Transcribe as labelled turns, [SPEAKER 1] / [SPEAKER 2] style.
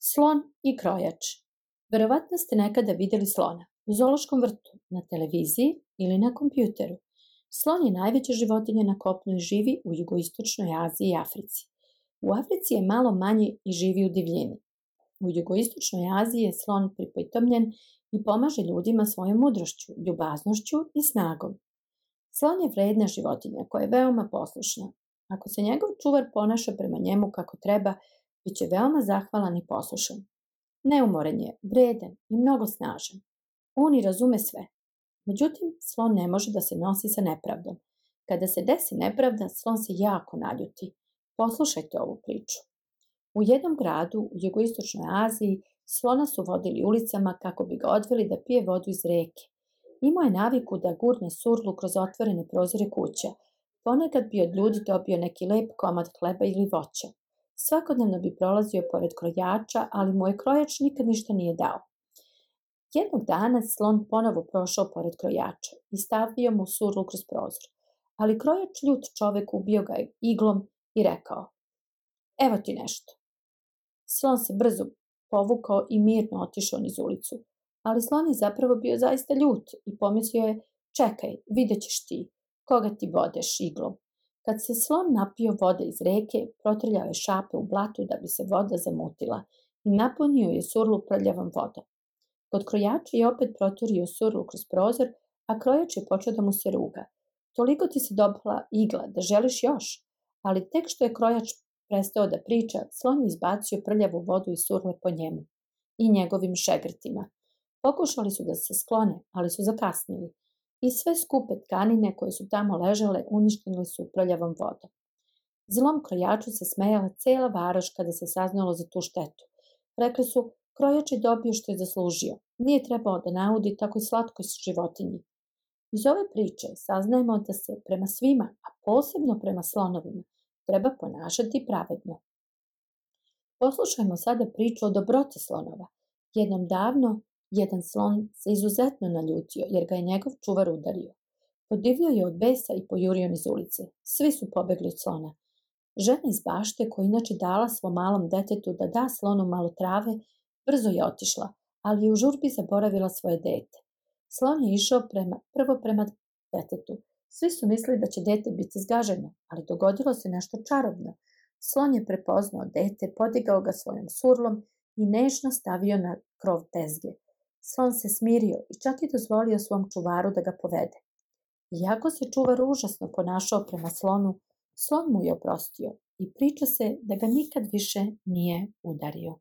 [SPEAKER 1] Slon i krojač. Verovatno ste nekada videli slona u zoološkom vrtu, na televiziji ili na kompjuteru. Slon je najveća životinja na kopnu i živi u jugoistočnoj Aziji i Africi. U Africi je malo manji i živi u divljini. U jugoistočnoj Aziji je slon pripitomljen i pomaže ljudima svojom mudrošću, ljubaznošću i snagom. Slon je vredna životinja koja je veoma poslušna. Ako se njegov čuvar ponaša prema njemu kako treba, bit će veoma zahvalan i poslušan. Neumoren je, vredan i mnogo snažan. On i razume sve. Međutim, slon ne može da se nosi sa nepravdom. Kada se desi nepravda, slon se jako naljuti. Poslušajte ovu priču. U jednom gradu u jugoistočnoj Aziji slona su vodili ulicama kako bi ga odveli da pije vodu iz reke. Imao je naviku da gurne surlu kroz otvorene prozore kuća. Ponekad bi od ljudi dobio neki lep komad hleba ili voća. Svakodnevno bi prolazio pored krojača, ali mu je krojač nikad ništa nije dao. Jednog dana slon ponovo prošao pored krojača i stavio mu surlu kroz prozor. Ali krojač ljut čovek ubio ga iglom i rekao Evo ti nešto. Slon se brzo povukao i mirno otišao niz ulicu. Ali slon je zapravo bio zaista ljut i pomislio je Čekaj, vidjet ćeš ti, koga ti bodeš iglom. Kad se slon napio vode iz reke, protrljao je šape u blatu da bi se voda zamutila i napunio je surlu prljavom vodom. Kod krojača je opet proturio surlu kroz prozor, a krojač je počeo da mu se ruga. Toliko ti se dobila igla da želiš još, ali tek što je krojač prestao da priča, slon je izbacio prljavu vodu iz surle po njemu i njegovim šegrtima. Pokušali su da se sklone, ali su zakasnili i sve skupe tkanine koje su tamo ležale uništile su prljavom vodom. Zlom krojaču se smejala cela varoš kada se saznalo za tu štetu. Rekli su, krojač je dobio što je zaslužio. Nije trebao da naudi tako slatkoj životinji. Iz ove priče saznajemo da se prema svima, a posebno prema slonovima, treba ponašati pravedno. Poslušajmo sada priču o dobroti slonova. Jednom davno jedan slon se izuzetno naljutio jer ga je njegov čuvar udario. Podivljao je od besa i pojurio niz ulice. Svi su pobegli od slona. Žena iz bašte, koja inače dala svom malom detetu da da slonu malo trave, brzo je otišla, ali je u žurbi zaboravila svoje dete. Slon je išao prema, prvo prema detetu. Svi su mislili da će dete biti zgaženo, ali dogodilo se nešto čarobno. Slon je prepoznao dete, podigao ga svojom surlom i nežno stavio na krov tezge. Slon se smirio i čak i dozvolio svom čuvaru da ga povede. Iako se čuvar užasno ponašao prema slonu, slon mu je oprostio i priča se da ga nikad više nije udario.